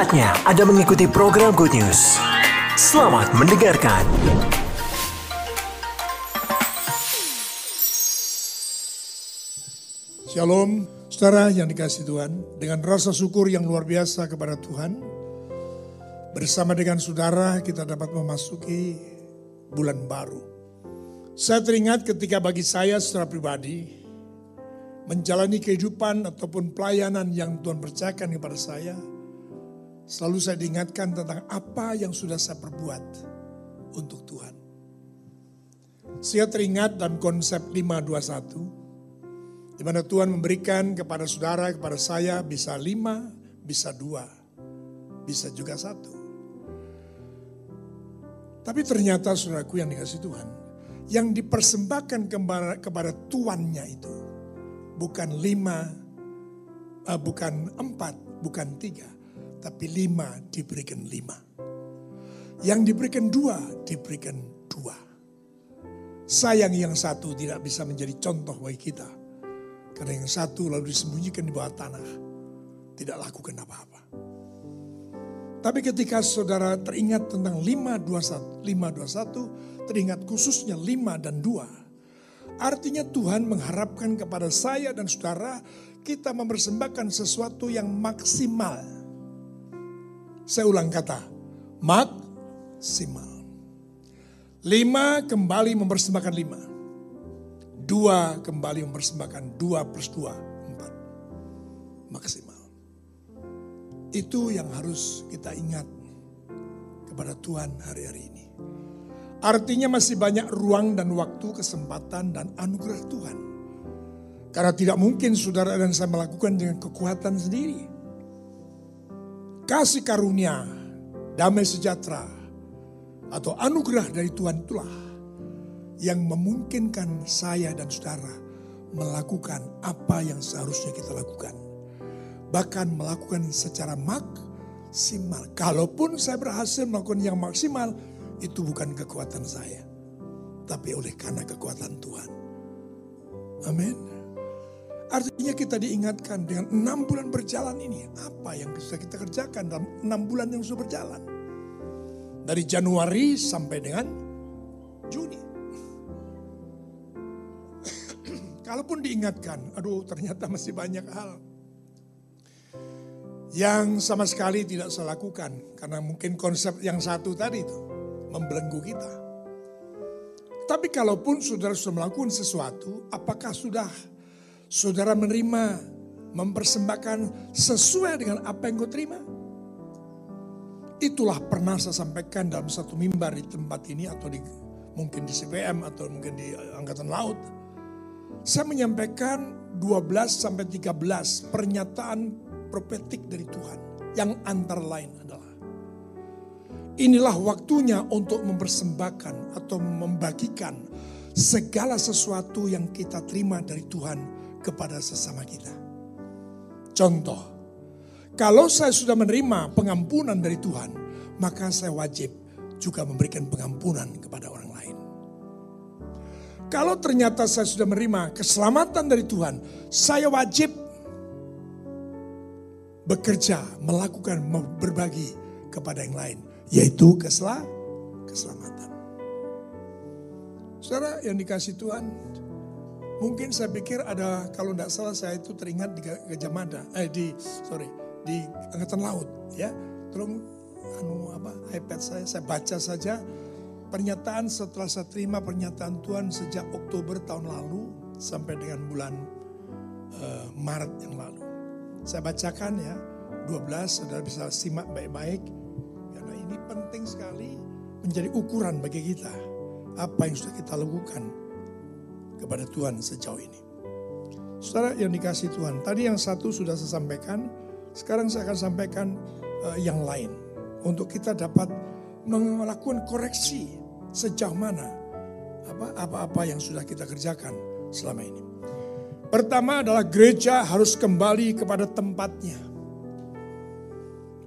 Saatnya Anda mengikuti program Good News. Selamat mendengarkan. Shalom, saudara yang dikasih Tuhan. Dengan rasa syukur yang luar biasa kepada Tuhan. Bersama dengan saudara kita dapat memasuki bulan baru. Saya teringat ketika bagi saya secara pribadi, menjalani kehidupan ataupun pelayanan yang Tuhan percayakan kepada saya, selalu saya diingatkan tentang apa yang sudah saya perbuat untuk Tuhan. Saya teringat dalam konsep 521, di mana Tuhan memberikan kepada saudara, kepada saya bisa lima, bisa dua, bisa juga satu. Tapi ternyata saudaraku yang dikasih Tuhan, yang dipersembahkan kepada, kepada tuannya itu bukan lima, uh, bukan empat, bukan tiga, tapi lima diberikan lima. Yang diberikan dua, diberikan dua. Sayang yang satu tidak bisa menjadi contoh bagi kita. Karena yang satu lalu disembunyikan di bawah tanah. Tidak lakukan apa-apa. Tapi ketika saudara teringat tentang 521, 521 teringat khususnya 5 dan 2. Artinya Tuhan mengharapkan kepada saya dan saudara kita mempersembahkan sesuatu yang maksimal. Saya ulang kata, maksimal. Lima kembali mempersembahkan lima. Dua kembali mempersembahkan dua plus dua, empat. Maksimal. Itu yang harus kita ingat kepada Tuhan hari-hari ini. Artinya masih banyak ruang dan waktu, kesempatan dan anugerah Tuhan. Karena tidak mungkin saudara dan saya melakukan dengan kekuatan sendiri. Kasih karunia, damai sejahtera, atau anugerah dari Tuhan itulah yang memungkinkan saya dan saudara melakukan apa yang seharusnya kita lakukan. Bahkan melakukan secara maksimal. Kalaupun saya berhasil melakukan yang maksimal, itu bukan kekuatan saya. Tapi oleh karena kekuatan Tuhan. Amin. Artinya kita diingatkan dengan enam bulan berjalan ini. Apa yang bisa kita kerjakan dalam enam bulan yang sudah berjalan. Dari Januari sampai dengan Juni. Kalaupun diingatkan, aduh ternyata masih banyak hal yang sama sekali tidak saya lakukan karena mungkin konsep yang satu tadi itu membelenggu kita. Tapi kalaupun saudara sudah melakukan sesuatu, apakah sudah saudara menerima, mempersembahkan sesuai dengan apa yang kau terima? Itulah pernah saya sampaikan dalam satu mimbar di tempat ini atau di mungkin di CPM atau mungkin di Angkatan Laut. Saya menyampaikan 12 sampai 13 pernyataan profetik dari Tuhan yang antara lain adalah inilah waktunya untuk mempersembahkan atau membagikan segala sesuatu yang kita terima dari Tuhan kepada sesama kita. Contoh, kalau saya sudah menerima pengampunan dari Tuhan, maka saya wajib juga memberikan pengampunan kepada orang lain. Kalau ternyata saya sudah menerima keselamatan dari Tuhan, saya wajib bekerja, melakukan, berbagi kepada yang lain. Yaitu kesel keselamatan. Saudara yang dikasih Tuhan, mungkin saya pikir ada, kalau tidak salah saya itu teringat di Gajah Mada, eh di, sorry, di Angkatan Laut. ya. Tolong anu apa iPad saya, saya baca saja pernyataan setelah saya terima pernyataan Tuhan sejak Oktober tahun lalu sampai dengan bulan uh, Maret yang lalu. Saya bacakan ya, 12 saudara bisa simak baik-baik. Karena ini penting sekali menjadi ukuran bagi kita. Apa yang sudah kita lakukan kepada Tuhan sejauh ini. Saudara yang dikasih Tuhan, tadi yang satu sudah saya sampaikan, sekarang saya akan sampaikan uh, yang lain. Untuk kita dapat melakukan koreksi sejauh mana apa-apa yang sudah kita kerjakan selama ini. Pertama adalah gereja harus kembali kepada tempatnya.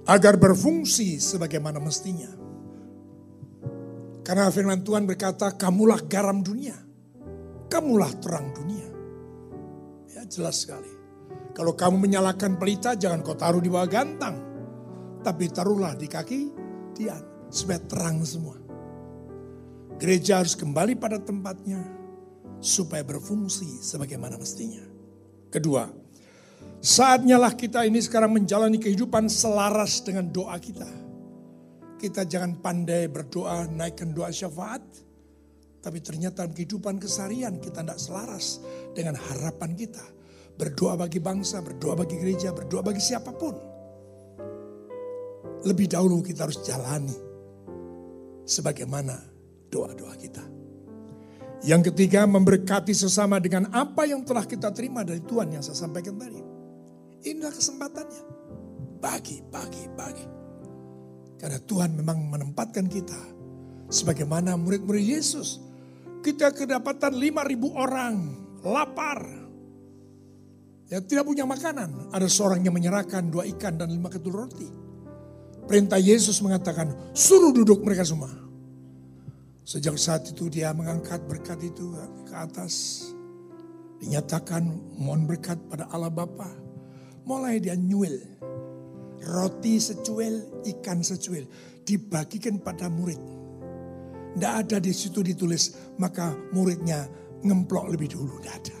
Agar berfungsi sebagaimana mestinya. Karena firman Tuhan berkata, kamulah garam dunia. Kamulah terang dunia. Ya jelas sekali. Kalau kamu menyalakan pelita, jangan kau taruh di bawah gantang. Tapi taruhlah di kaki tiang supaya terang semua. Gereja harus kembali pada tempatnya supaya berfungsi sebagaimana mestinya. Kedua, saatnya lah kita ini sekarang menjalani kehidupan selaras dengan doa kita. Kita jangan pandai berdoa naikkan doa syafaat. Tapi ternyata dalam kehidupan keseharian kita tidak selaras dengan harapan kita. Berdoa bagi bangsa, berdoa bagi gereja, berdoa bagi siapa pun. Lebih dahulu kita harus jalani sebagaimana doa-doa kita. Yang ketiga memberkati sesama dengan apa yang telah kita terima dari Tuhan yang saya sampaikan tadi. Inilah kesempatannya. Bagi, bagi, bagi. Karena Tuhan memang menempatkan kita sebagaimana murid-murid Yesus kita kedapatan 5.000 orang lapar. Ya tidak punya makanan. Ada seorang yang menyerahkan dua ikan dan lima ketul roti. Perintah Yesus mengatakan, suruh duduk mereka semua. Sejak saat itu dia mengangkat berkat itu ke atas. Dinyatakan mohon berkat pada Allah Bapa. Mulai dia nyuil. Roti secuil, ikan secuil. Dibagikan pada murid tidak ada di situ ditulis, maka muridnya ngemplok lebih dulu. Tidak ada.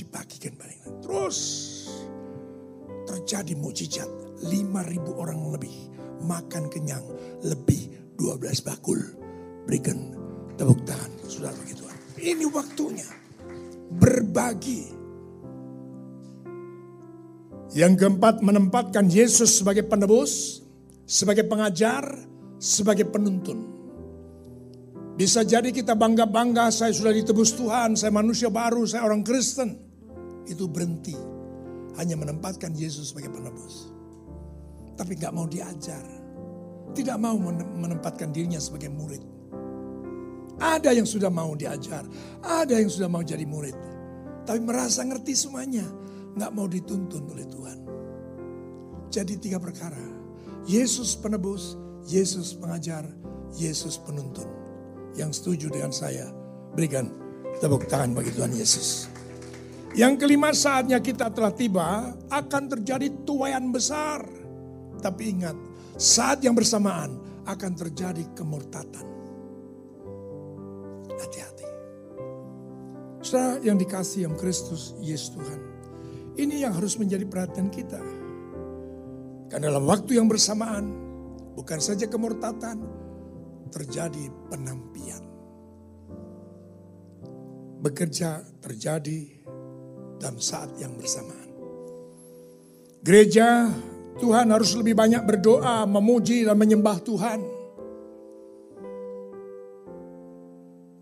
Dibagikan paling. Terus terjadi mujizat. 5.000 orang lebih makan kenyang lebih 12 bakul. Berikan tepuk tangan saudara begitu. Ini waktunya berbagi. Yang keempat menempatkan Yesus sebagai penebus, sebagai pengajar, sebagai penuntun. Bisa jadi kita bangga-bangga saya sudah ditebus Tuhan, saya manusia baru, saya orang Kristen. Itu berhenti. Hanya menempatkan Yesus sebagai penebus. Tapi nggak mau diajar. Tidak mau menempatkan dirinya sebagai murid. Ada yang sudah mau diajar. Ada yang sudah mau jadi murid. Tapi merasa ngerti semuanya. Nggak mau dituntun oleh Tuhan. Jadi tiga perkara. Yesus penebus, Yesus pengajar, Yesus penuntun yang setuju dengan saya, berikan tepuk tangan bagi Tuhan Yesus. Yang kelima saatnya kita telah tiba akan terjadi tuayan besar. Tapi ingat, saat yang bersamaan akan terjadi kemurtatan. Hati-hati. Saudara yang dikasih yang Kristus Yesus Tuhan. Ini yang harus menjadi perhatian kita. Karena dalam waktu yang bersamaan, bukan saja kemurtatan, terjadi penampian. Bekerja terjadi dalam saat yang bersamaan. Gereja Tuhan harus lebih banyak berdoa, memuji dan menyembah Tuhan.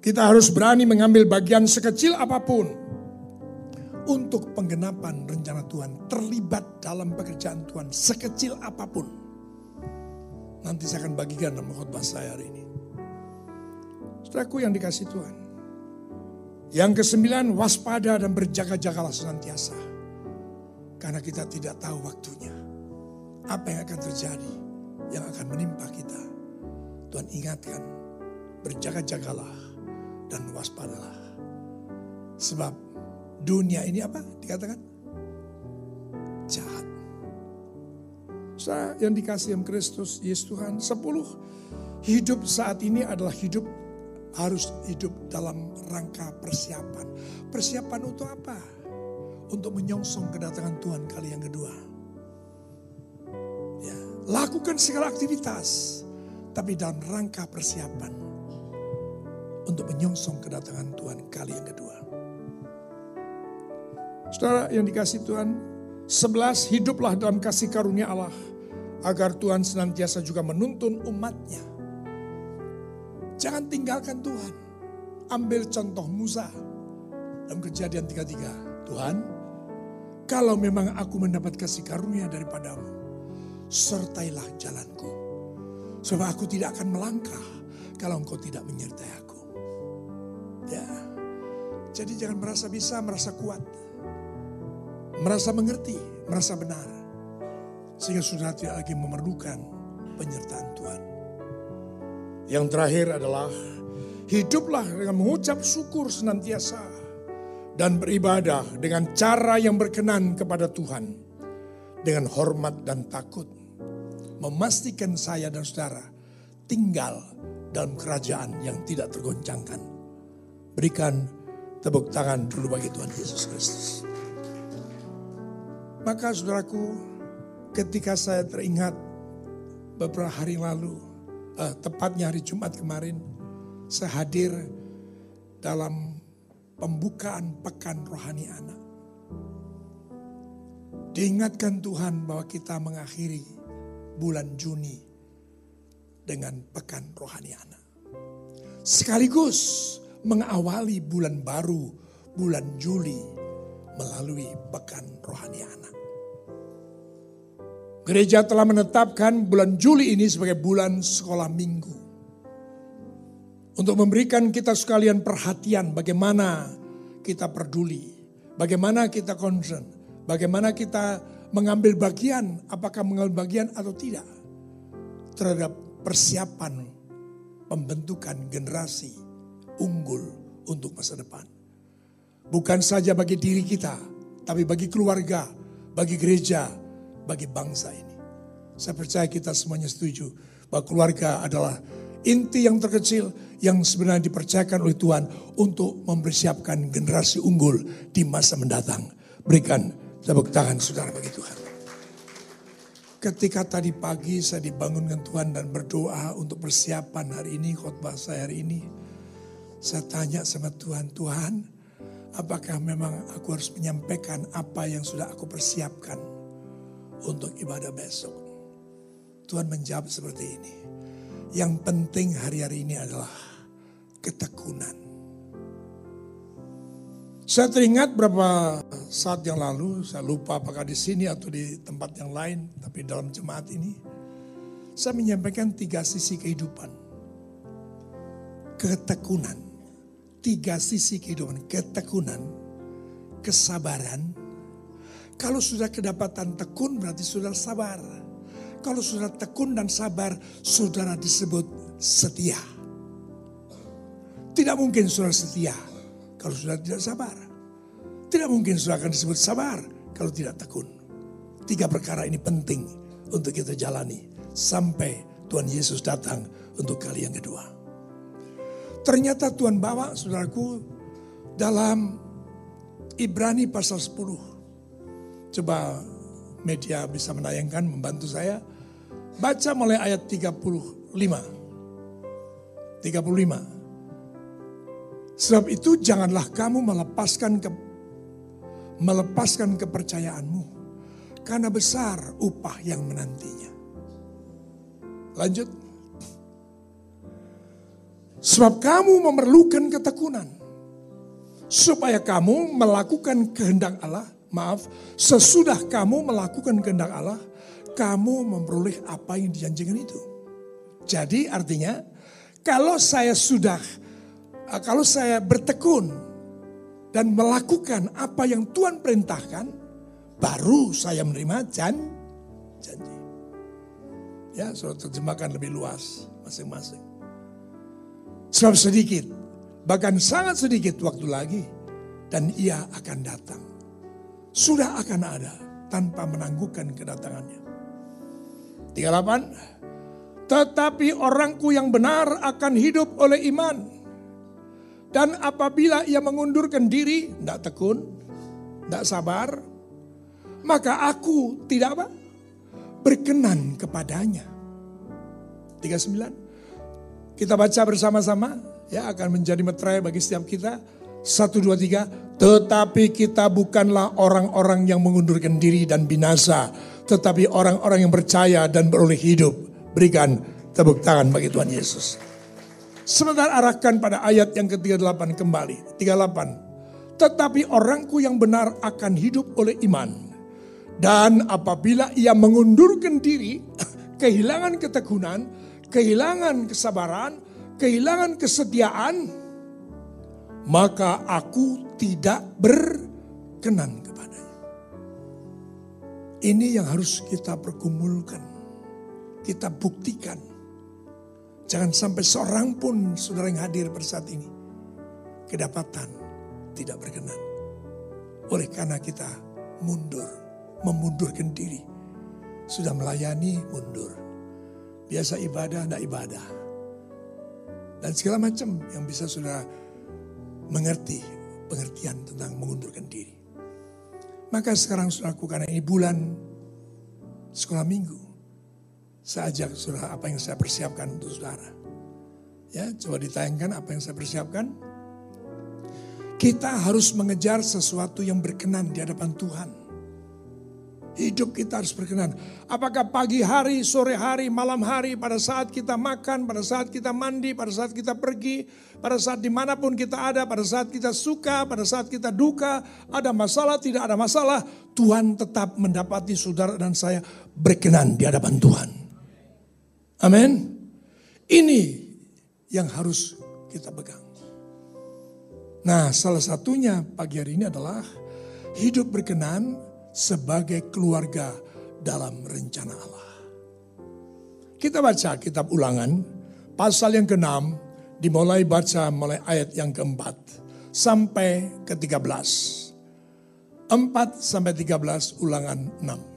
Kita harus berani mengambil bagian sekecil apa pun untuk penggenapan rencana Tuhan, terlibat dalam pekerjaan Tuhan sekecil apa pun. Nanti saya akan bagikan dalam khotbah saya hari ini. Saudaraku yang dikasih Tuhan. Yang kesembilan, waspada dan berjaga-jagalah senantiasa. Karena kita tidak tahu waktunya. Apa yang akan terjadi, yang akan menimpa kita. Tuhan ingatkan, berjaga-jagalah dan waspadalah. Sebab dunia ini apa dikatakan? Jahat. Saya yang dikasih yang Kristus, Yesus Tuhan. Sepuluh, hidup saat ini adalah hidup harus hidup dalam rangka persiapan. Persiapan untuk apa? Untuk menyongsong kedatangan Tuhan kali yang kedua. Ya, lakukan segala aktivitas, tapi dalam rangka persiapan untuk menyongsong kedatangan Tuhan kali yang kedua. Saudara yang dikasih Tuhan, sebelas hiduplah dalam kasih karunia Allah agar Tuhan senantiasa juga menuntun umatnya Jangan tinggalkan Tuhan. Ambil contoh Musa dalam kejadian 33. Tuhan, kalau memang aku mendapat kasih karunia daripadamu, sertailah jalanku. Sebab aku tidak akan melangkah kalau engkau tidak menyertai aku. Ya, jadi jangan merasa bisa, merasa kuat. Merasa mengerti, merasa benar. Sehingga sudah tidak lagi memerlukan penyertaan Tuhan. Yang terakhir adalah hiduplah dengan mengucap syukur senantiasa dan beribadah dengan cara yang berkenan kepada Tuhan dengan hormat dan takut. memastikan saya dan saudara tinggal dalam kerajaan yang tidak tergoncangkan. Berikan tepuk tangan dulu bagi Tuhan Yesus Kristus. Maka saudaraku, ketika saya teringat beberapa hari lalu, eh, tepatnya hari Jumat kemarin, saya hadir dalam pembukaan pekan rohani anak. Diingatkan Tuhan bahwa kita mengakhiri bulan Juni dengan pekan rohani anak. Sekaligus mengawali bulan baru, bulan Juli melalui pekan rohani anak. Gereja telah menetapkan bulan Juli ini sebagai bulan sekolah minggu. Untuk memberikan kita sekalian perhatian bagaimana kita peduli, bagaimana kita concern, bagaimana kita mengambil bagian, apakah mengambil bagian atau tidak terhadap persiapan pembentukan generasi unggul untuk masa depan. Bukan saja bagi diri kita, tapi bagi keluarga, bagi gereja, bagi bangsa ini. Saya percaya kita semuanya setuju bahwa keluarga adalah inti yang terkecil yang sebenarnya dipercayakan oleh Tuhan untuk mempersiapkan generasi unggul di masa mendatang. Berikan tepuk tangan saudara bagi Tuhan. Ketika tadi pagi saya dibangunkan Tuhan dan berdoa untuk persiapan hari ini, khotbah saya hari ini. Saya tanya sama Tuhan, Tuhan apakah memang aku harus menyampaikan apa yang sudah aku persiapkan untuk ibadah besok. Tuhan menjawab seperti ini. Yang penting hari-hari ini adalah ketekunan. Saya teringat berapa saat yang lalu, saya lupa apakah di sini atau di tempat yang lain, tapi dalam jemaat ini, saya menyampaikan tiga sisi kehidupan. Ketekunan, tiga sisi kehidupan, ketekunan, kesabaran, kalau sudah kedapatan tekun berarti sudah sabar. Kalau sudah tekun dan sabar, saudara disebut setia. Tidak mungkin saudara setia kalau sudah tidak sabar. Tidak mungkin saudara akan disebut sabar kalau tidak tekun. Tiga perkara ini penting untuk kita jalani sampai Tuhan Yesus datang untuk kali yang kedua. Ternyata Tuhan bawa saudaraku dalam Ibrani pasal 10 Coba media bisa menayangkan, membantu saya. Baca mulai ayat 35. 35. Sebab itu janganlah kamu melepaskan ke, melepaskan kepercayaanmu. Karena besar upah yang menantinya. Lanjut. Sebab kamu memerlukan ketekunan. Supaya kamu melakukan kehendak Allah maaf, sesudah kamu melakukan kehendak Allah, kamu memperoleh apa yang dijanjikan itu. Jadi artinya, kalau saya sudah, eh, kalau saya bertekun dan melakukan apa yang Tuhan perintahkan, baru saya menerima jan, janji. Ya, sudah terjemahkan lebih luas masing-masing. Sebab sedikit, bahkan sangat sedikit waktu lagi, dan ia akan datang sudah akan ada tanpa menangguhkan kedatangannya. 38. Tetapi orangku yang benar akan hidup oleh iman. Dan apabila ia mengundurkan diri, tidak tekun, tidak sabar, maka aku tidak apa? Berkenan kepadanya. 39. Kita baca bersama-sama, ya akan menjadi meterai bagi setiap kita. Satu, dua, tiga. Tetapi kita bukanlah orang-orang yang mengundurkan diri dan binasa. Tetapi orang-orang yang percaya dan beroleh hidup. Berikan tepuk tangan bagi Tuhan Yesus. Sementara arahkan pada ayat yang ke-38 kembali. 38. Tetapi orangku yang benar akan hidup oleh iman. Dan apabila ia mengundurkan diri, kehilangan ketekunan, kehilangan kesabaran, kehilangan kesetiaan, maka aku tidak berkenan kepadanya. Ini yang harus kita pergumulkan, kita buktikan. Jangan sampai seorang pun saudara yang hadir pada saat ini kedapatan tidak berkenan. Oleh karena kita mundur, memundurkan diri. Sudah melayani, mundur. biasa ibadah, tidak ibadah. Dan segala macam yang bisa sudah mengerti pengertian tentang mengundurkan diri. Maka sekarang saudaraku karena ini bulan sekolah minggu. Saya ajak saudara apa yang saya persiapkan untuk saudara. Ya, coba ditayangkan apa yang saya persiapkan. Kita harus mengejar sesuatu yang berkenan di hadapan Tuhan. Hidup kita harus berkenan. Apakah pagi hari, sore hari, malam hari, pada saat kita makan, pada saat kita mandi, pada saat kita pergi, pada saat di mana pun kita ada, pada saat kita suka, pada saat kita duka, ada masalah, tidak ada masalah, Tuhan tetap mendapati saudara dan saya berkenan di hadapan Tuhan. Amin. Ini yang harus kita pegang. Nah, salah satunya pagi hari ini adalah hidup berkenan sebagai keluarga dalam rencana Allah. Kita baca kitab ulangan, pasal yang ke-6, dimulai baca mulai ayat yang keempat sampai ke-13. 4 sampai 13 ulangan 6.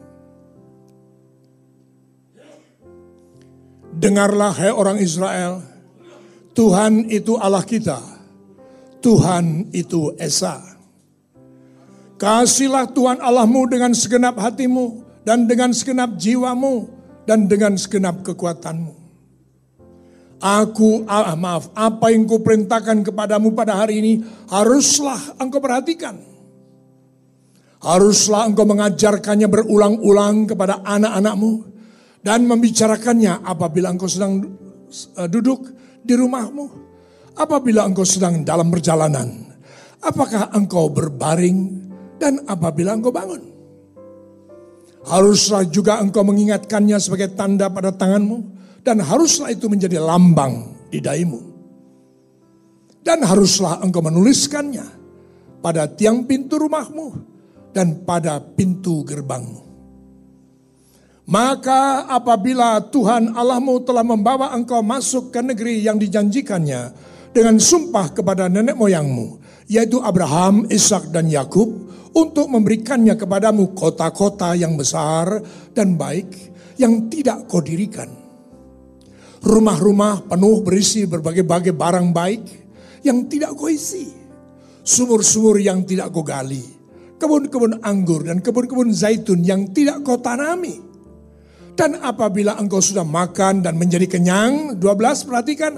Dengarlah hai orang Israel, Tuhan itu Allah kita, Tuhan itu Esa Kasihlah Tuhan Allahmu dengan segenap hatimu dan dengan segenap jiwamu dan dengan segenap kekuatanmu. Aku, ah, maaf, apa yang kuperintahkan kepadamu pada hari ini haruslah engkau perhatikan. Haruslah engkau mengajarkannya berulang-ulang kepada anak-anakmu dan membicarakannya apabila engkau sedang uh, duduk di rumahmu, apabila engkau sedang dalam perjalanan, apakah engkau berbaring dan apabila engkau bangun. Haruslah juga engkau mengingatkannya sebagai tanda pada tanganmu. Dan haruslah itu menjadi lambang di daimu. Dan haruslah engkau menuliskannya pada tiang pintu rumahmu dan pada pintu gerbangmu. Maka apabila Tuhan Allahmu telah membawa engkau masuk ke negeri yang dijanjikannya dengan sumpah kepada nenek moyangmu, yaitu Abraham, Ishak dan Yakub, untuk memberikannya kepadamu kota-kota yang besar dan baik yang tidak kau dirikan. Rumah-rumah penuh berisi berbagai-bagai barang baik yang tidak kau isi. Sumur-sumur yang tidak kau gali. Kebun-kebun anggur dan kebun-kebun zaitun yang tidak kau tanami. Dan apabila engkau sudah makan dan menjadi kenyang, 12 perhatikan,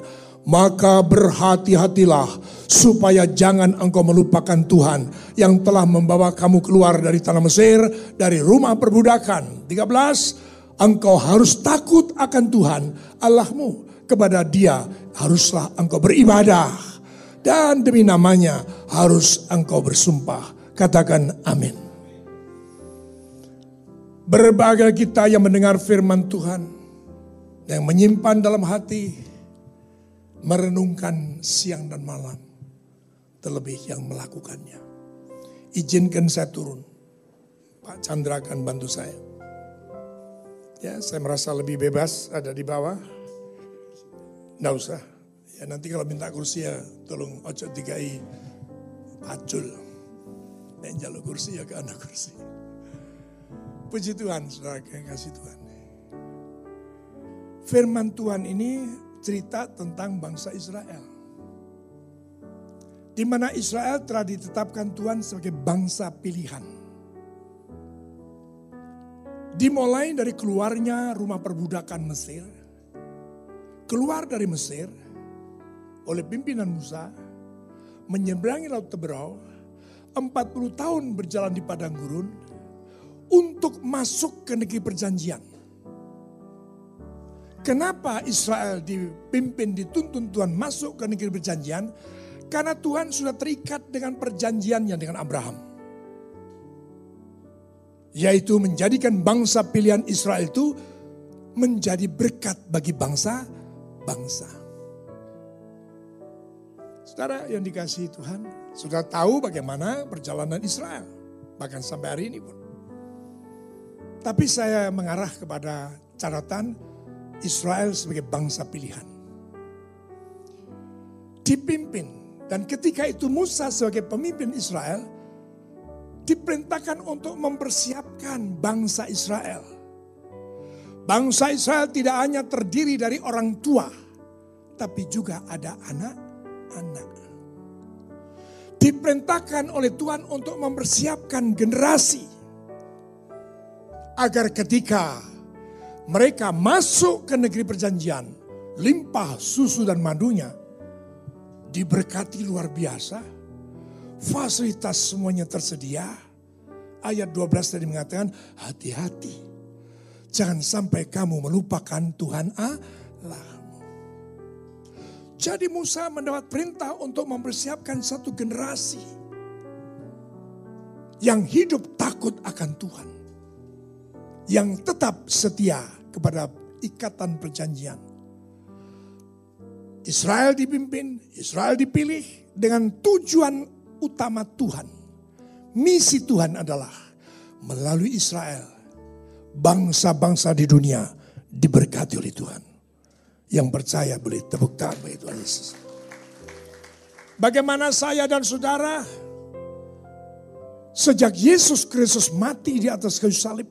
maka berhati-hatilah supaya jangan engkau melupakan Tuhan yang telah membawa kamu keluar dari tanah Mesir, dari rumah perbudakan. 13, engkau harus takut akan Tuhan Allahmu. Kepada dia haruslah engkau beribadah. Dan demi namanya harus engkau bersumpah. Katakan amin. Berbagai kita yang mendengar firman Tuhan. Yang menyimpan dalam hati merenungkan siang dan malam, terlebih yang melakukannya. Izinkan saya turun. Pak Chandra akan bantu saya. Ya, saya merasa lebih bebas ada di bawah. Nggak usah. Ya nanti kalau minta kursi ya tolong ojo digai pacul. Dan jalur kursi ya ke anak kursi. Puji Tuhan, saudara kasih Tuhan. Firman Tuhan ini cerita tentang bangsa Israel. Di mana Israel telah ditetapkan Tuhan sebagai bangsa pilihan. Dimulai dari keluarnya rumah perbudakan Mesir, keluar dari Mesir oleh pimpinan Musa, menyeberangi Laut Teberau, 40 tahun berjalan di padang gurun, untuk masuk ke negeri perjanjian Kenapa Israel dipimpin, dituntun Tuhan masuk ke negeri perjanjian? Karena Tuhan sudah terikat dengan perjanjiannya dengan Abraham. Yaitu menjadikan bangsa pilihan Israel itu menjadi berkat bagi bangsa-bangsa. Saudara yang dikasihi Tuhan, sudah tahu bagaimana perjalanan Israel. Bahkan sampai hari ini pun. Tapi saya mengarah kepada catatan Israel sebagai bangsa pilihan. Dipimpin dan ketika itu Musa sebagai pemimpin Israel diperintahkan untuk mempersiapkan bangsa Israel. Bangsa Israel tidak hanya terdiri dari orang tua, tapi juga ada anak-anak. Diperintahkan oleh Tuhan untuk mempersiapkan generasi agar ketika mereka masuk ke negeri perjanjian, limpah susu dan madunya, diberkati luar biasa, fasilitas semuanya tersedia. Ayat 12 tadi mengatakan, hati-hati Jangan sampai kamu melupakan Tuhan Allahmu. Jadi Musa mendapat perintah untuk mempersiapkan satu generasi yang hidup takut akan Tuhan. Yang tetap setia kepada ikatan perjanjian. Israel dipimpin, Israel dipilih dengan tujuan utama Tuhan. Misi Tuhan adalah melalui Israel bangsa-bangsa di dunia diberkati oleh Tuhan. Yang percaya boleh tepuk tangan bagi Tuhan Yesus. Bagaimana saya dan saudara sejak Yesus Kristus mati di atas kayu salib,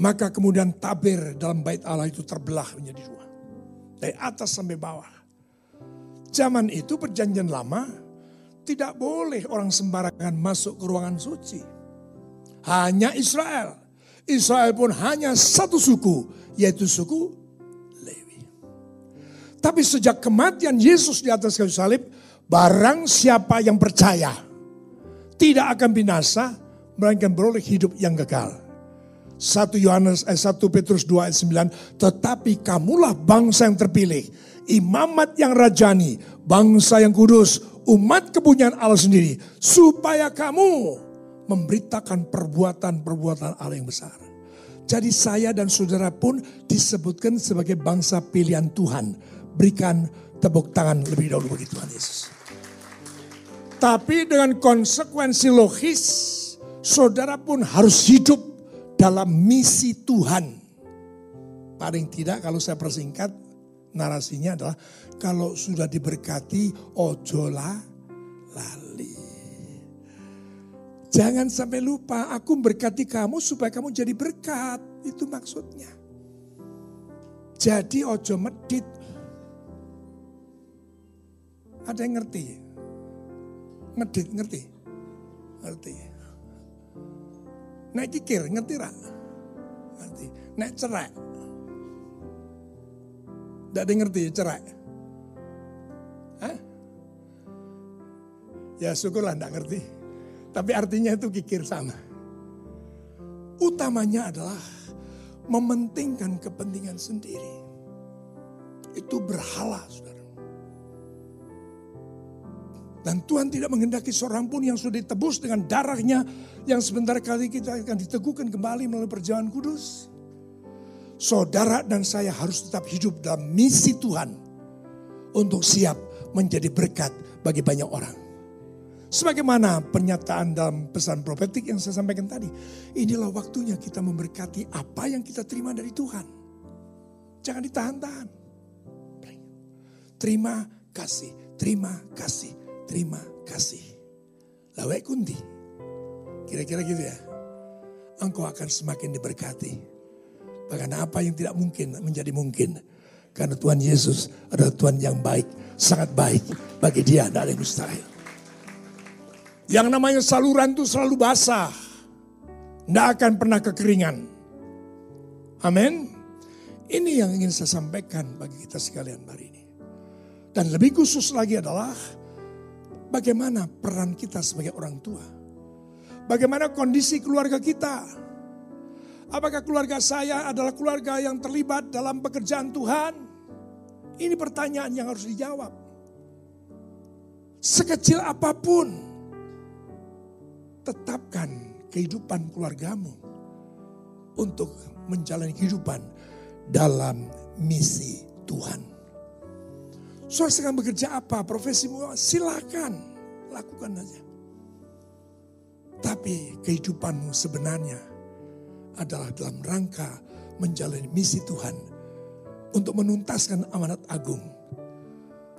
maka kemudian tabir dalam bait Allah itu terbelah menjadi dua. Dari atas sampai bawah. Zaman itu perjanjian lama tidak boleh orang sembarangan masuk ke ruangan suci. Hanya Israel. Israel pun hanya satu suku, yaitu suku Lewi. Tapi sejak kematian Yesus di atas kayu salib, barang siapa yang percaya tidak akan binasa, melainkan beroleh hidup yang kekal. 1 Yohanes eh, 1 Petrus 2 ayat 9, tetapi kamulah bangsa yang terpilih, imamat yang rajani, bangsa yang kudus, umat kepunyaan Allah sendiri, supaya kamu memberitakan perbuatan-perbuatan Allah yang besar. Jadi saya dan saudara pun disebutkan sebagai bangsa pilihan Tuhan. Berikan tepuk tangan lebih dahulu bagi Tuhan Yesus. Tapi dengan konsekuensi logis, saudara pun harus hidup dalam misi Tuhan. Paling tidak kalau saya persingkat, narasinya adalah kalau sudah diberkati, ojola lali. Jangan sampai lupa, aku berkati kamu supaya kamu jadi berkat. Itu maksudnya. Jadi ojo medit. Ada yang ngerti? Medit, ngerti? Ngerti. Naik kikir, ngerti rak? Ngerti. Naik cerai. Tidak ada ngerti cerai. Hah? Ya syukurlah tidak ngerti. Tapi artinya itu kikir sama. Utamanya adalah mementingkan kepentingan sendiri. Itu berhala, saudara. Dan Tuhan tidak menghendaki seorang pun yang sudah ditebus dengan darahnya yang sebentar kali kita akan diteguhkan kembali melalui perjalanan kudus. Saudara dan saya harus tetap hidup dalam misi Tuhan untuk siap menjadi berkat bagi banyak orang. Sebagaimana pernyataan dalam pesan profetik yang saya sampaikan tadi. Inilah waktunya kita memberkati apa yang kita terima dari Tuhan. Jangan ditahan-tahan. Terima kasih, terima kasih, terima kasih. Lawek kunti. Kira-kira gitu ya. Engkau akan semakin diberkati. Bahkan apa yang tidak mungkin menjadi mungkin. Karena Tuhan Yesus adalah Tuhan yang baik. Sangat baik bagi dia. Tidak ada yang mustahil. Yang namanya saluran itu selalu basah. Tidak akan pernah kekeringan. Amin. Ini yang ingin saya sampaikan bagi kita sekalian hari ini. Dan lebih khusus lagi adalah bagaimana peran kita sebagai orang tua. Bagaimana kondisi keluarga kita. Apakah keluarga saya adalah keluarga yang terlibat dalam pekerjaan Tuhan? Ini pertanyaan yang harus dijawab. Sekecil apa pun tetapkan kehidupan keluargamu untuk menjalani kehidupan dalam misi Tuhan. Saudara sedang bekerja apa? Profesimu silakan lakukan aja. Tapi kehidupanmu sebenarnya adalah dalam rangka menjalani misi Tuhan untuk menuntaskan amanat agung.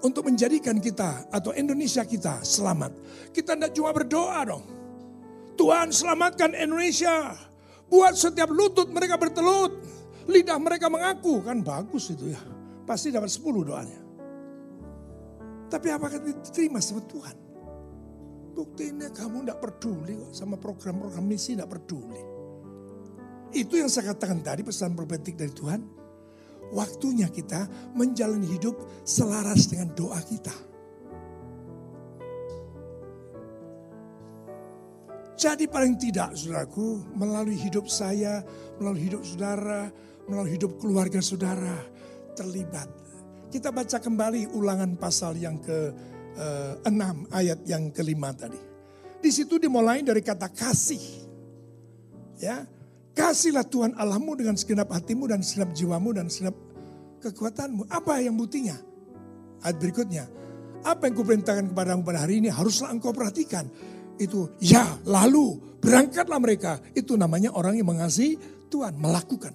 Untuk menjadikan kita atau Indonesia kita selamat. Kita tidak cuma berdoa dong Tuhan selamatkan Indonesia. Buat setiap lutut mereka bertelut. Lidah mereka mengaku. Kan bagus itu ya. Pasti dapat 10 doanya. Tapi apakah diterima sama Tuhan? Buktinya kamu tidak peduli kok sama program-program misi tidak peduli. Itu yang saya katakan tadi pesan profetik dari Tuhan. Waktunya kita menjalani hidup selaras dengan doa kita. Jadi paling tidak saudaraku melalui hidup saya, melalui hidup saudara, melalui hidup keluarga saudara terlibat. Kita baca kembali ulangan pasal yang ke-6 uh, ayat yang kelima tadi. Di situ dimulai dari kata kasih. Ya, kasihlah Tuhan Allahmu dengan segenap hatimu dan segenap jiwamu dan segenap kekuatanmu. Apa yang buktinya? Ayat berikutnya. Apa yang kuperintahkan kepadamu pada hari ini haruslah engkau perhatikan itu ya lalu berangkatlah mereka. Itu namanya orang yang mengasihi Tuhan melakukan.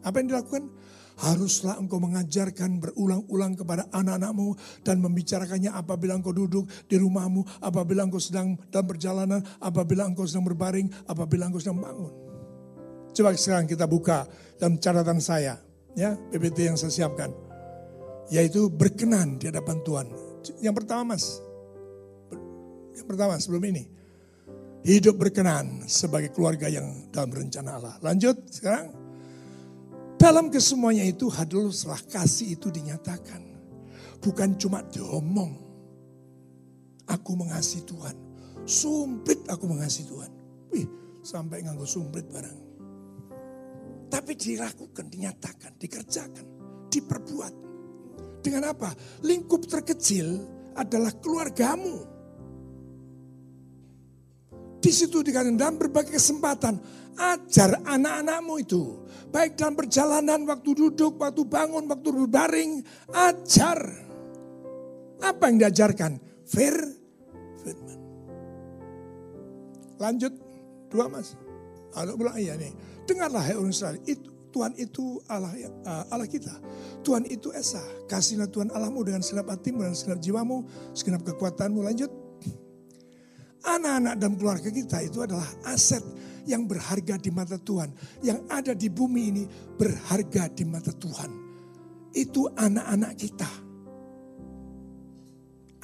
Apa yang dilakukan? Haruslah engkau mengajarkan berulang-ulang kepada anak-anakmu dan membicarakannya apabila engkau duduk di rumahmu, apabila engkau sedang dalam perjalanan, apabila engkau sedang berbaring, apabila engkau sedang bangun. Coba sekarang kita buka dalam catatan saya, ya PPT yang saya siapkan. Yaitu berkenan di hadapan Tuhan. Yang pertama mas, yang pertama sebelum ini. Hidup berkenan sebagai keluarga yang dalam rencana Allah. Lanjut sekarang. Dalam kesemuanya itu setelah kasih itu dinyatakan. Bukan cuma diomong. Aku mengasihi Tuhan. Sumplit aku mengasihi Tuhan. Wih sampai nganggo sumplit barang. Tapi dilakukan, dinyatakan, dikerjakan, diperbuat. Dengan apa? Lingkup terkecil adalah keluargamu. Di situ dikatakan dalam berbagai kesempatan ajar anak-anakmu itu. Baik dalam perjalanan, waktu duduk, waktu bangun, waktu berbaring. Ajar. Apa yang diajarkan? Fir, firman. Lanjut. Dua mas. Ada bilang iya nih. Dengarlah hai orang Israel. Itu, Tuhan itu Allah uh, Allah kita. Tuhan itu Esa. Kasihlah Tuhan Allahmu dengan segenap hatimu dan segenap jiwamu, segenap kekuatanmu. Lanjut. Anak-anak dan keluarga kita itu adalah aset yang berharga di mata Tuhan. Yang ada di bumi ini berharga di mata Tuhan. Itu anak-anak kita.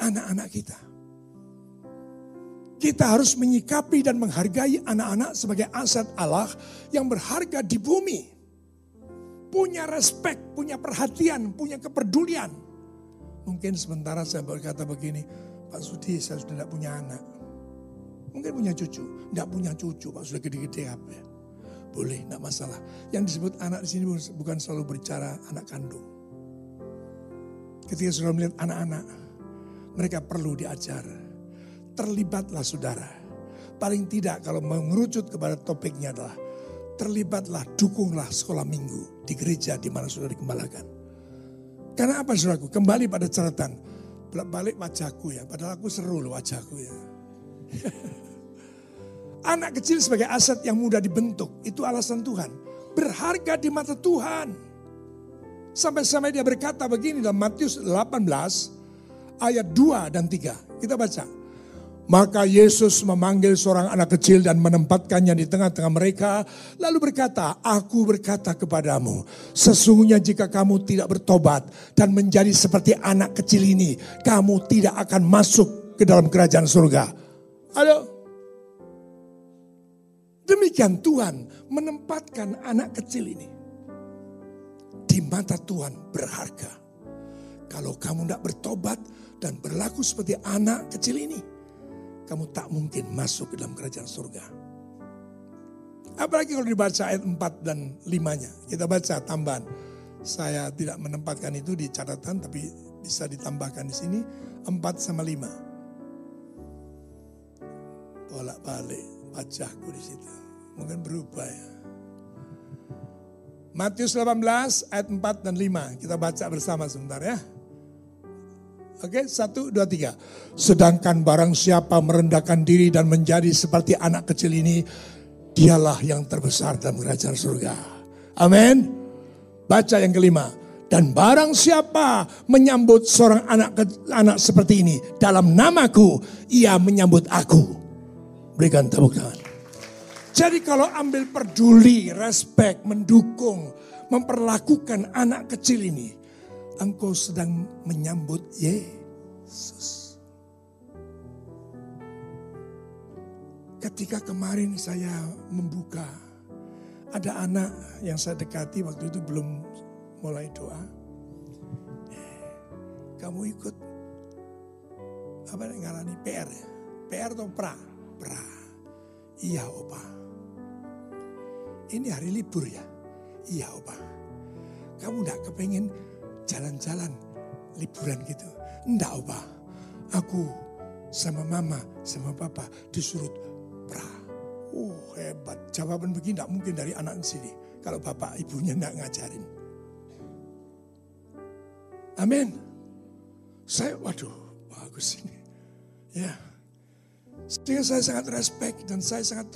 Anak-anak kita. Kita harus menyikapi dan menghargai anak-anak sebagai aset Allah yang berharga di bumi. Punya respek, punya perhatian, punya kepedulian. Mungkin sementara saya berkata begini, Pak Sudi saya sudah tidak punya anak. Mungkin punya cucu. Tidak punya cucu Pak, sudah gede-gede apa ya. Boleh, tidak masalah. Yang disebut anak di sini bukan selalu berbicara anak kandung. Ketika sudah melihat anak-anak, mereka perlu diajar. Terlibatlah saudara. Paling tidak kalau mengerucut kepada topiknya adalah terlibatlah, dukunglah sekolah minggu di gereja di mana sudah dikembalikan. Karena apa saudaraku? Kembali pada catatan. Balik wajahku ya, padahal aku seru loh wajahku ya. Anak kecil sebagai aset yang mudah dibentuk. Itu alasan Tuhan. Berharga di mata Tuhan. Sampai-sampai dia berkata begini dalam Matius 18 ayat 2 dan 3. Kita baca. Maka Yesus memanggil seorang anak kecil dan menempatkannya di tengah-tengah mereka. Lalu berkata, aku berkata kepadamu, sesungguhnya jika kamu tidak bertobat dan menjadi seperti anak kecil ini, kamu tidak akan masuk ke dalam kerajaan surga. Halo, Demikian Tuhan menempatkan anak kecil ini. Di mata Tuhan berharga. Kalau kamu tidak bertobat dan berlaku seperti anak kecil ini. Kamu tak mungkin masuk ke dalam kerajaan surga. Apalagi kalau dibaca ayat 4 dan 5-nya. Kita baca tambahan. Saya tidak menempatkan itu di catatan tapi bisa ditambahkan di sini. 4 sama 5. Bolak-balik wajahku di situ. Mungkin berubah ya. Matius 18 ayat 4 dan 5. Kita baca bersama sebentar ya. Oke, satu, dua, tiga. Sedangkan barang siapa merendahkan diri dan menjadi seperti anak kecil ini, dialah yang terbesar dalam kerajaan surga. Amin. Baca yang kelima. Dan barang siapa menyambut seorang anak anak seperti ini dalam namaku, ia menyambut aku. Berikan tepuk tangan. Jadi kalau ambil peduli, respect, mendukung, memperlakukan anak kecil ini, engkau sedang menyambut Yesus. Ketika kemarin saya membuka, ada anak yang saya dekati waktu itu belum mulai doa. Kamu ikut apa ngarani PR ya? PR atau pra? Pra. Iya opa. Ini hari libur ya? Iya opa. Kamu enggak kepengen jalan-jalan liburan gitu? Enggak opa. Aku sama mama sama papa disuruh pra. Oh hebat. Jawaban begini enggak mungkin dari anak sini. Kalau bapak ibunya enggak ngajarin. Amin. Saya waduh bagus ini. Ya. Sehingga saya sangat respect dan saya sangat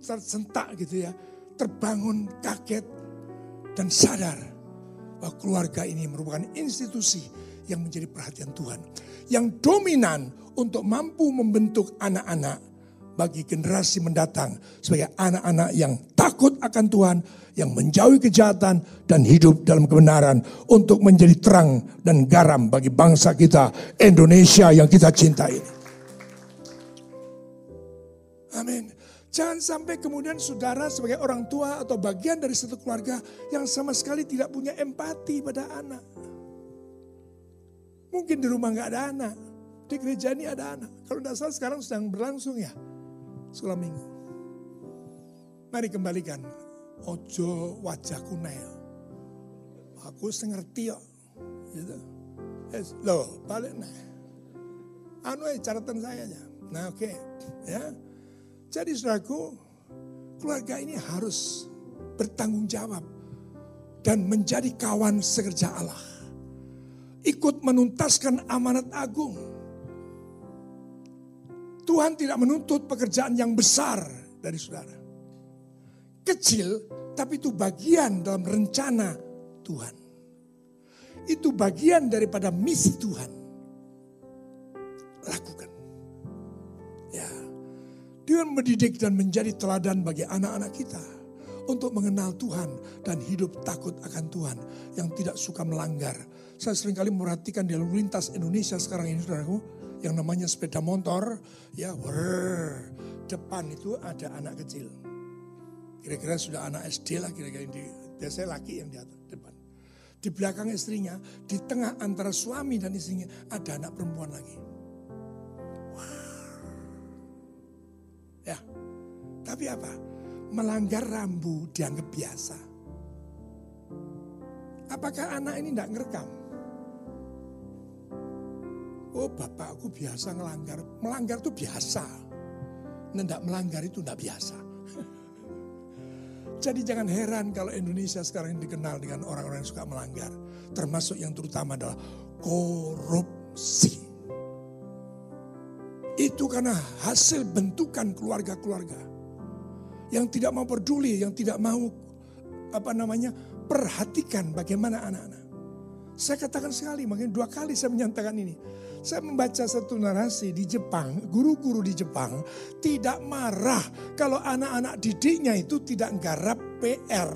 tersentak gitu ya. Terbangun, kaget, dan sadar bahwa keluarga ini merupakan institusi yang menjadi perhatian Tuhan. Yang dominan untuk mampu membentuk anak-anak bagi generasi mendatang sebagai anak-anak yang takut akan Tuhan, yang menjauhi kejahatan dan hidup dalam kebenaran untuk menjadi terang dan garam bagi bangsa kita Indonesia yang kita cintai. Amin. Jangan sampai kemudian saudara sebagai orang tua atau bagian dari satu keluarga yang sama sekali tidak punya empati pada anak. Mungkin di rumah nggak ada anak, di gereja ini ada anak. Kalau tidak salah sekarang sedang berlangsung ya, sekolah minggu. Mari kembalikan, ojo wajah kunail. Aku ngerti kok. Gitu. Yes, loh, balik nah. Anu ya catatan saya aja. Nah oke, okay. ya. Jadi saudaraku, keluarga ini harus bertanggung jawab dan menjadi kawan sekerja Allah. Ikut menuntaskan amanat agung. Tuhan tidak menuntut pekerjaan yang besar dari saudara. Kecil, tapi itu bagian dalam rencana Tuhan. Itu bagian daripada misi Tuhan. Lakukan. Dia mendidik dan menjadi teladan bagi anak-anak kita untuk mengenal Tuhan dan hidup takut akan Tuhan yang tidak suka melanggar. Saya sering kali merhatikan di lalu lintas Indonesia sekarang ini saudaraku yang namanya sepeda motor ya wer, depan itu ada anak kecil. Kira-kira sudah anak SD lah kira-kira di biasanya laki yang di atas depan. Di belakang istrinya, di tengah antara suami dan istrinya ada anak perempuan lagi. Tapi apa? Melanggar rambu dianggap biasa. Apakah anak ini tidak ngerekam? Oh bapakku biasa ngelanggar. Melanggar itu biasa. Tidak melanggar itu tidak biasa. Jadi jangan heran kalau Indonesia sekarang ini dikenal dengan orang-orang yang suka melanggar. Termasuk yang terutama adalah korupsi. Itu karena hasil bentukan keluarga-keluarga yang tidak mau peduli, yang tidak mau apa namanya perhatikan bagaimana anak-anak. Saya katakan sekali, makanya dua kali saya menyatakan ini. Saya membaca satu narasi di Jepang, guru-guru di Jepang tidak marah kalau anak-anak didiknya itu tidak garap PR.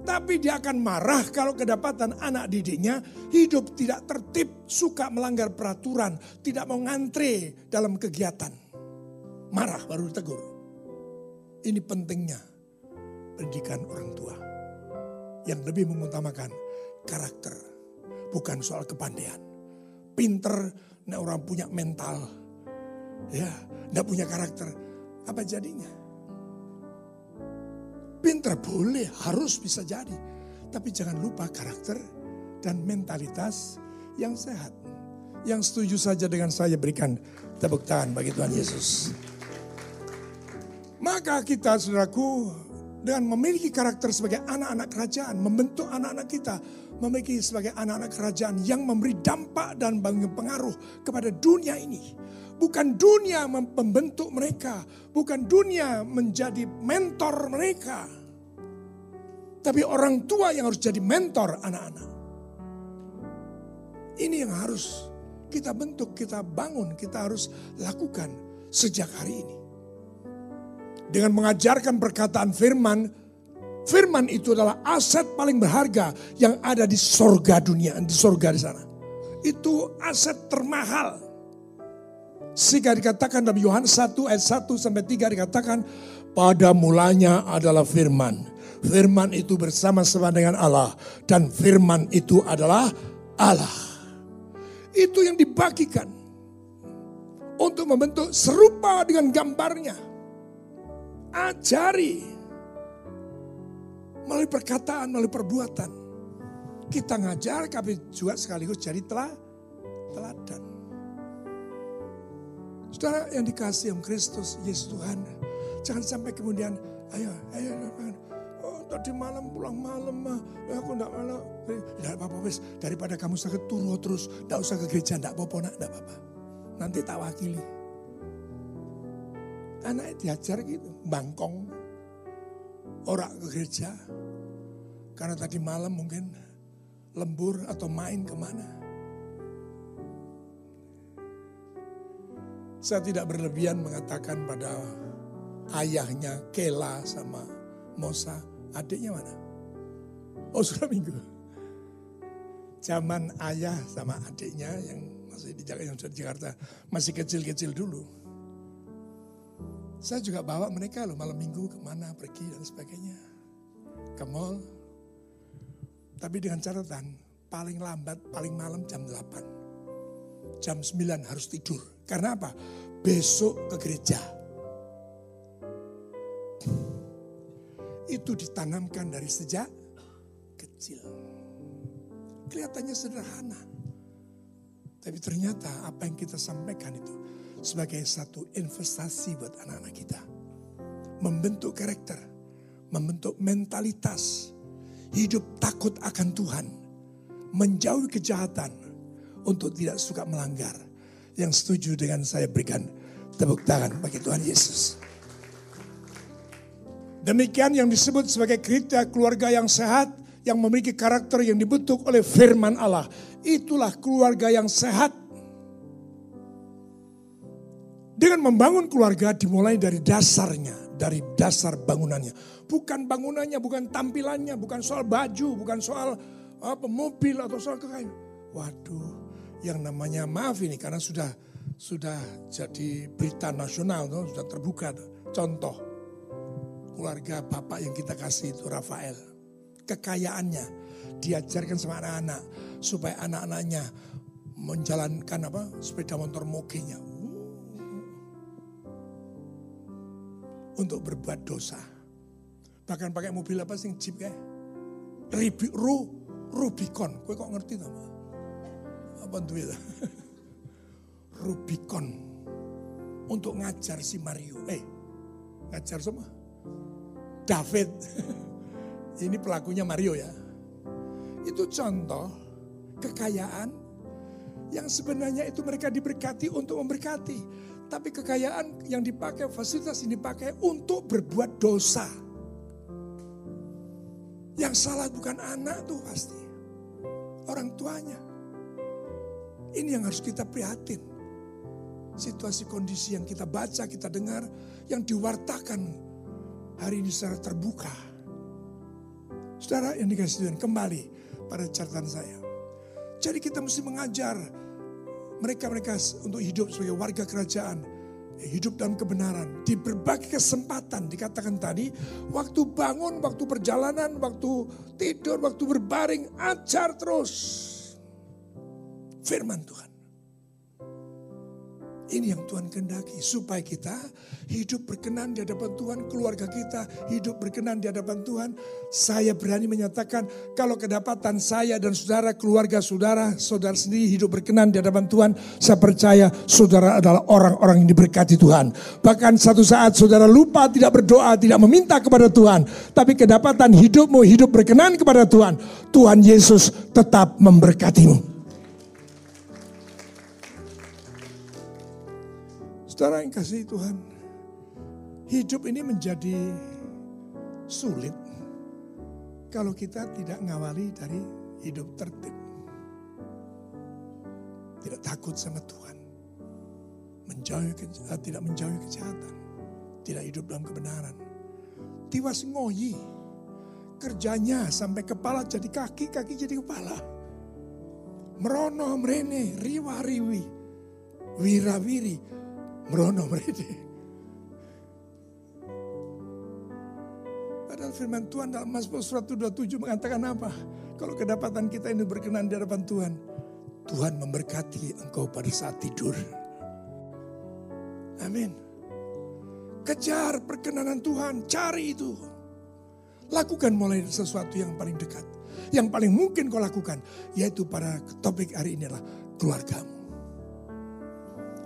Tapi dia akan marah kalau kedapatan anak didiknya hidup tidak tertib, suka melanggar peraturan, tidak mau ngantre dalam kegiatan. Marah baru ditegur. Ini pentingnya pendidikan orang tua. Yang lebih mengutamakan karakter. Bukan soal kepandaian. Pinter, nah orang punya mental. Ya, tidak punya karakter. Apa jadinya? Pinter boleh, harus bisa jadi. Tapi jangan lupa karakter dan mentalitas yang sehat. Yang setuju saja dengan saya berikan tepuk tangan bagi Tuhan Yesus. Maka kita saudaraku dengan memiliki karakter sebagai anak-anak kerajaan, membentuk anak-anak kita memiliki sebagai anak-anak kerajaan yang memberi dampak dan pengaruh kepada dunia ini. Bukan dunia membentuk mereka, bukan dunia menjadi mentor mereka. Tapi orang tua yang harus jadi mentor anak-anak. Ini yang harus kita bentuk, kita bangun, kita harus lakukan sejak hari ini. Dengan mengajarkan perkataan firman, firman itu adalah aset paling berharga yang ada di sorga dunia, di sorga di sana. Itu aset termahal. Sehingga dikatakan dalam Yohanes 1 ayat 1 sampai 3 dikatakan pada mulanya adalah firman. Firman itu bersama-sama dengan Allah dan firman itu adalah Allah. Itu yang dibagikan untuk membentuk serupa dengan gambarnya. Ajari melalui perkataan, melalui perbuatan. Kita ngajar, tapi juga sekaligus jadi telah, teladan. Saudara yang dikasih yang Kristus, Yesus Tuhan. Jangan sampai kemudian, ayo, ayo, oh, tadi malam pulang malam ya aku enggak malam. Tidak apa-apa wes, daripada kamu sakit turu terus, enggak usah ke gereja, enggak apa-apa, enggak apa-apa. Nanti tak wakili. Anak diajar gitu, bangkong. Orang ke gereja. Karena tadi malam mungkin lembur atau main ke mana. Saya tidak berlebihan mengatakan pada ayahnya Kela sama Mosa, adiknya mana? Oh sudah minggu. Zaman ayah sama adiknya yang masih di Jakarta, yang di Jakarta masih kecil-kecil dulu. Saya juga bawa mereka loh malam minggu ke mana pergi dan sebagainya. Ke mall. Tapi dengan catatan paling lambat, paling malam jam 8. Jam 9 harus tidur. Karena apa? Besok ke gereja. Itu ditanamkan dari sejak kecil. Kelihatannya sederhana. Tapi ternyata apa yang kita sampaikan itu sebagai satu investasi buat anak-anak kita. Membentuk karakter, membentuk mentalitas, hidup takut akan Tuhan, menjauhi kejahatan untuk tidak suka melanggar. Yang setuju dengan saya berikan tepuk tangan bagi Tuhan Yesus. Demikian yang disebut sebagai kriteria keluarga yang sehat, yang memiliki karakter yang dibentuk oleh firman Allah. Itulah keluarga yang sehat dengan membangun keluarga dimulai dari dasarnya, dari dasar bangunannya. Bukan bangunannya, bukan tampilannya, bukan soal baju, bukan soal apa mobil atau soal kekayaan. Waduh, yang namanya maaf ini karena sudah sudah jadi berita nasional, tuh, sudah terbuka. Tuh. Contoh, keluarga bapak yang kita kasih itu Rafael. Kekayaannya diajarkan sama anak-anak supaya anak-anaknya menjalankan apa sepeda motor mogenya untuk berbuat dosa. Bahkan pakai mobil apa sih jeep kayak Ribi, Ru, Rubicon. Kue kok ngerti tak? Apa itu? Rubicon untuk ngajar si Mario. Eh, ngajar semua. David. Ini pelakunya Mario ya. Itu contoh kekayaan yang sebenarnya itu mereka diberkati untuk memberkati. Tapi kekayaan yang dipakai, fasilitas yang dipakai untuk berbuat dosa. Yang salah bukan anak tuh pasti. Orang tuanya. Ini yang harus kita prihatin. Situasi kondisi yang kita baca, kita dengar, yang diwartakan hari ini secara terbuka. Saudara yang dikasih Tuhan kembali pada catatan saya. Jadi kita mesti mengajar mereka-mereka untuk hidup sebagai warga kerajaan, hidup dalam kebenaran di berbagai kesempatan dikatakan tadi waktu bangun waktu perjalanan waktu tidur waktu berbaring ajar terus. Firman Tuhan ini yang Tuhan kehendaki supaya kita hidup berkenan di hadapan Tuhan, keluarga kita hidup berkenan di hadapan Tuhan. Saya berani menyatakan kalau kedapatan saya dan saudara, keluarga saudara, saudara sendiri hidup berkenan di hadapan Tuhan, saya percaya saudara adalah orang-orang yang diberkati Tuhan. Bahkan satu saat saudara lupa tidak berdoa, tidak meminta kepada Tuhan, tapi kedapatan hidupmu hidup berkenan kepada Tuhan, Tuhan Yesus tetap memberkatimu. Saudara yang kasih Tuhan, hidup ini menjadi sulit kalau kita tidak ngawali dari hidup tertib. Tidak takut sama Tuhan. Menjauhi, tidak menjauhi kejahatan. tidak hidup dalam kebenaran. Tiwas ngoyi, kerjanya sampai kepala jadi kaki, kaki jadi kepala. Merono merene, riwa riwi, wirawiri, merono merene. Padahal firman Tuhan dalam Mazmur surat 27 mengatakan apa? Kalau kedapatan kita ini berkenan di hadapan Tuhan, Tuhan memberkati engkau pada saat tidur. Amin. Kejar perkenanan Tuhan, cari itu. Lakukan mulai sesuatu yang paling dekat. Yang paling mungkin kau lakukan, yaitu pada topik hari ini adalah keluargamu.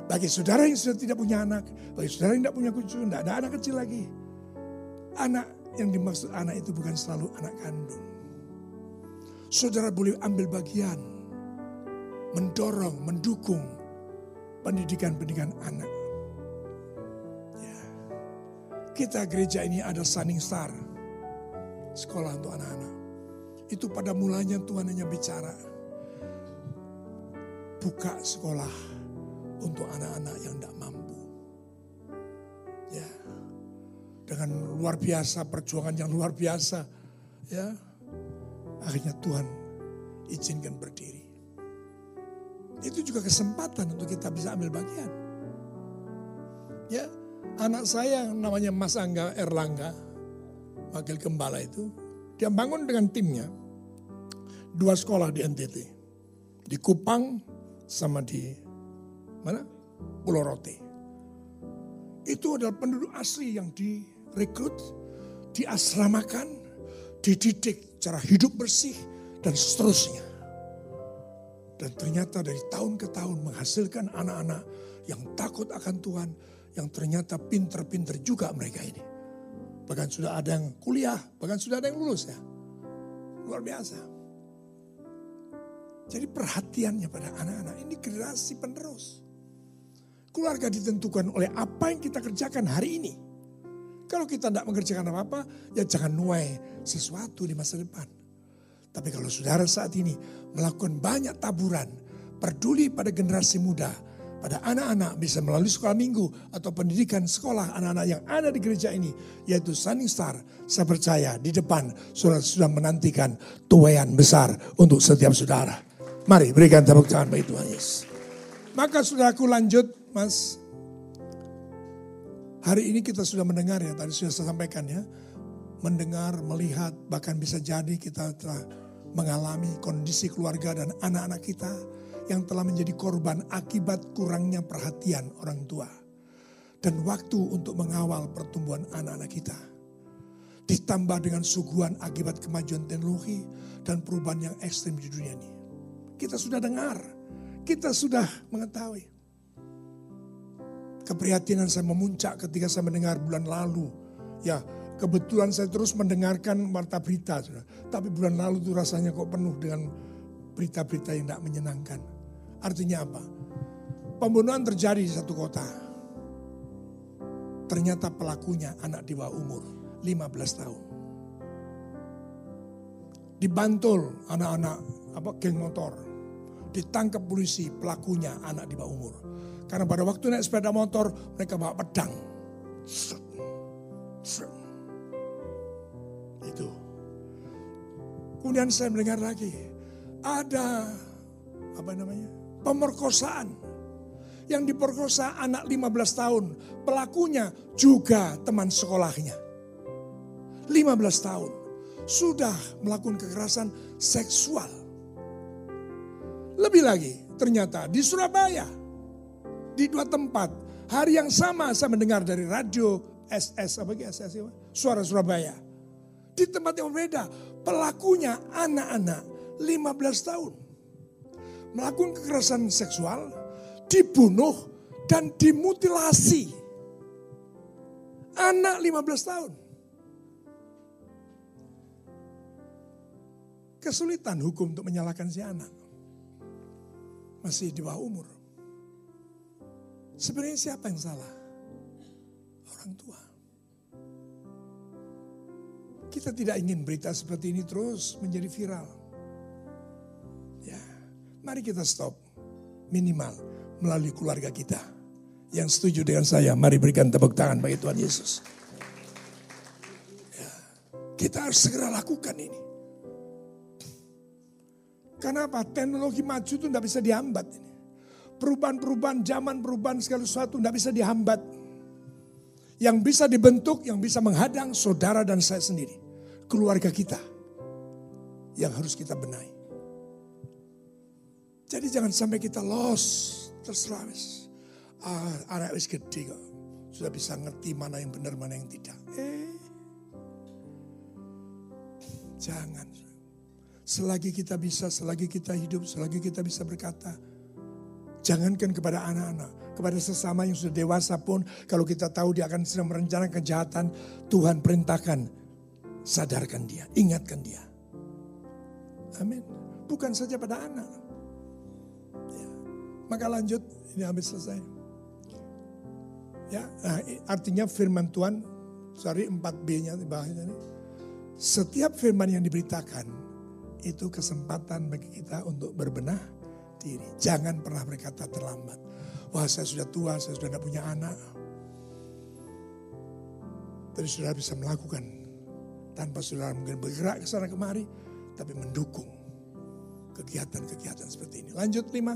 Bagi saudara yang sudah tidak punya anak, bagi saudara yang tidak punya cucu, tidak ada anak kecil lagi. Anak yang dimaksud anak itu bukan selalu anak kandung. Saudara boleh ambil bagian, mendorong, mendukung pendidikan-pendidikan anak. Ya. Kita gereja ini ada Sunning Star, sekolah untuk anak-anak. Itu pada mulanya Tuhan hanya bicara, buka sekolah untuk anak-anak yang tidak mampu. Ya, dengan luar biasa perjuangan yang luar biasa, ya, akhirnya Tuhan izinkan berdiri. Itu juga kesempatan untuk kita bisa ambil bagian. Ya, anak saya namanya Mas Angga Erlangga, wakil gembala itu, dia bangun dengan timnya dua sekolah di NTT, di Kupang sama di mana? Pulau Rote. Itu adalah penduduk asli yang direkrut, diasramakan, dididik cara hidup bersih dan seterusnya. Dan ternyata dari tahun ke tahun menghasilkan anak-anak yang takut akan Tuhan, yang ternyata pinter-pinter juga mereka ini. Bahkan sudah ada yang kuliah, bahkan sudah ada yang lulus ya. Luar biasa. Jadi perhatiannya pada anak-anak ini generasi penerus. Keluarga ditentukan oleh apa yang kita kerjakan hari ini. Kalau kita tidak mengerjakan apa-apa, ya jangan nuai sesuatu di masa depan. Tapi kalau saudara saat ini melakukan banyak taburan, peduli pada generasi muda, pada anak-anak bisa melalui sekolah minggu atau pendidikan sekolah anak-anak yang ada di gereja ini, yaitu Sunning Star. Saya percaya di depan saudara sudah menantikan tuayan besar untuk setiap saudara. Mari berikan tepuk tangan bagi Tuhan Yesus. Maka saudaraku lanjut mas. Hari ini kita sudah mendengar ya, tadi sudah saya sampaikan ya. Mendengar, melihat, bahkan bisa jadi kita telah mengalami kondisi keluarga dan anak-anak kita yang telah menjadi korban akibat kurangnya perhatian orang tua. Dan waktu untuk mengawal pertumbuhan anak-anak kita. Ditambah dengan suguhan akibat kemajuan teknologi dan perubahan yang ekstrim di dunia ini. Kita sudah dengar, kita sudah mengetahui. Keprihatinan saya memuncak ketika saya mendengar bulan lalu. Ya Kebetulan saya terus mendengarkan warta berita. Tapi bulan lalu itu rasanya kok penuh dengan berita-berita yang tidak menyenangkan. Artinya apa? Pembunuhan terjadi di satu kota. Ternyata pelakunya anak di bawah umur 15 tahun. Dibantul anak-anak apa geng motor. Ditangkap polisi pelakunya anak di bawah umur. Karena pada waktu naik sepeda motor mereka bawa pedang. Itu. Kemudian saya mendengar lagi ada apa namanya? pemerkosaan yang diperkosa anak 15 tahun. Pelakunya juga teman sekolahnya. 15 tahun sudah melakukan kekerasan seksual. Lebih lagi, ternyata di Surabaya di dua tempat hari yang sama saya mendengar dari radio SS apa SS Suara Surabaya di tempat yang berbeda. Pelakunya anak-anak 15 tahun. Melakukan kekerasan seksual, dibunuh dan dimutilasi. Anak 15 tahun. Kesulitan hukum untuk menyalahkan si anak. Masih di bawah umur. Sebenarnya siapa yang salah? Orang tua. Kita tidak ingin berita seperti ini terus menjadi viral. Ya, mari kita stop. Minimal melalui keluarga kita. Yang setuju dengan saya, mari berikan tepuk tangan bagi Tuhan Yesus. Ya, kita harus segera lakukan ini. Karena apa? Teknologi maju itu tidak bisa dihambat. Perubahan-perubahan zaman, perubahan segala sesuatu tidak bisa dihambat. Yang bisa dibentuk, yang bisa menghadang saudara dan saya sendiri. Keluarga kita. Yang harus kita benahi. Jadi jangan sampai kita lost. Terserah. Ah, anak wis gede kok. Sudah bisa ngerti mana yang benar, mana yang tidak. Eh. Jangan. Selagi kita bisa, selagi kita hidup, selagi kita bisa berkata. Jangankan kepada anak-anak, kepada sesama yang sudah dewasa pun, kalau kita tahu dia akan sedang merencanakan kejahatan, Tuhan perintahkan, sadarkan dia, ingatkan dia. Amin. Bukan saja pada anak. Ya. Maka lanjut, ini habis selesai. Ya, nah, artinya firman Tuhan, sorry 4B-nya di bawahnya ini. Setiap firman yang diberitakan itu kesempatan bagi kita untuk berbenah diri. Jangan pernah berkata terlambat. Wah saya sudah tua, saya sudah tidak punya anak. Tapi sudah bisa melakukan tanpa saudara mungkin bergerak ke sana kemari, tapi mendukung kegiatan-kegiatan seperti ini. Lanjut lima.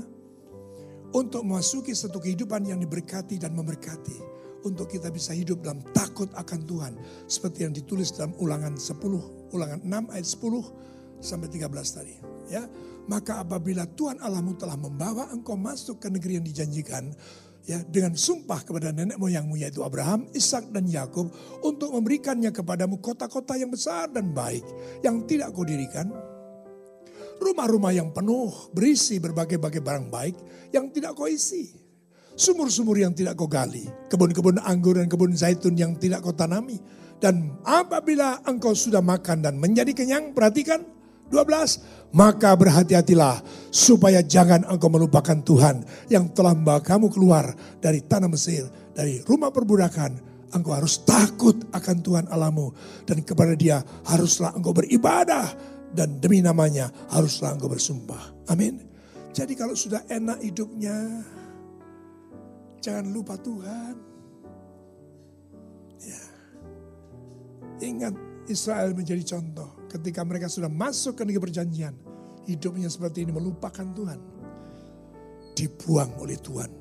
Untuk memasuki satu kehidupan yang diberkati dan memberkati. Untuk kita bisa hidup dalam takut akan Tuhan. Seperti yang ditulis dalam ulangan 10, ulangan 6 ayat 10 sampai 13 tadi. Ya, maka apabila Tuhan Allahmu telah membawa engkau masuk ke negeri yang dijanjikan, ya dengan sumpah kepada nenek moyangmu yaitu Abraham, Ishak dan Yakub untuk memberikannya kepadamu kota-kota yang besar dan baik yang tidak kau dirikan, rumah-rumah yang penuh berisi berbagai-bagai barang baik yang tidak kau isi, sumur-sumur yang tidak kau gali, kebun-kebun anggur dan kebun zaitun yang tidak kau tanami. Dan apabila engkau sudah makan dan menjadi kenyang, perhatikan, 12. Maka berhati-hatilah supaya jangan engkau melupakan Tuhan yang telah membawa kamu keluar dari tanah Mesir, dari rumah perbudakan. Engkau harus takut akan Tuhan Allahmu dan kepada dia haruslah engkau beribadah dan demi namanya haruslah engkau bersumpah. Amin. Jadi kalau sudah enak hidupnya, jangan lupa Tuhan. Ya. Ingat Israel menjadi contoh. Ketika mereka sudah masuk ke negeri perjanjian. Hidupnya seperti ini melupakan Tuhan. Dibuang oleh Tuhan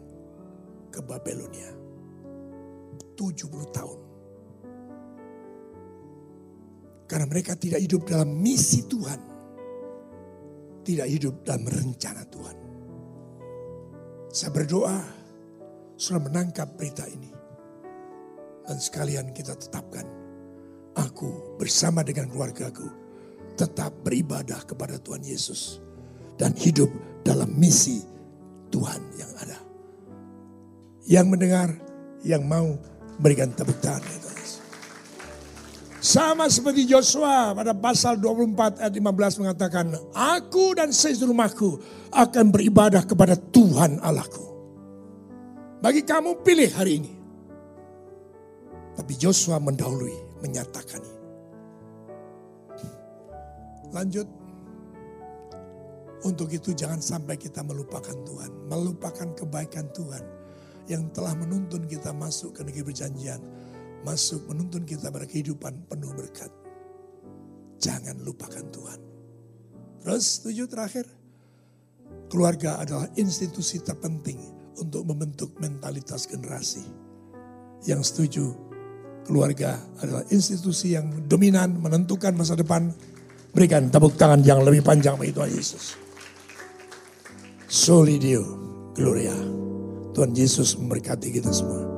ke Babelonia. 70 tahun. Karena mereka tidak hidup dalam misi Tuhan. Tidak hidup dalam rencana Tuhan. Saya berdoa sudah menangkap berita ini. Dan sekalian kita tetapkan aku bersama dengan keluargaku tetap beribadah kepada Tuhan Yesus dan hidup dalam misi Tuhan yang ada. Yang mendengar, yang mau berikan tepuk tangan. Sama seperti Joshua pada pasal 24 ayat 15 mengatakan, Aku dan seluruh rumahku akan beribadah kepada Tuhan Allahku. Bagi kamu pilih hari ini. Tapi Joshua mendahului menyatakan ini. Lanjut. Untuk itu jangan sampai kita melupakan Tuhan. Melupakan kebaikan Tuhan. Yang telah menuntun kita masuk ke negeri perjanjian. Masuk menuntun kita pada kehidupan penuh berkat. Jangan lupakan Tuhan. Terus tujuh terakhir. Keluarga adalah institusi terpenting untuk membentuk mentalitas generasi. Yang setuju keluarga adalah institusi yang dominan menentukan masa depan. Berikan tepuk tangan yang lebih panjang bagi Tuhan Yesus. Soli Dio, Gloria. Tuhan Yesus memberkati kita semua.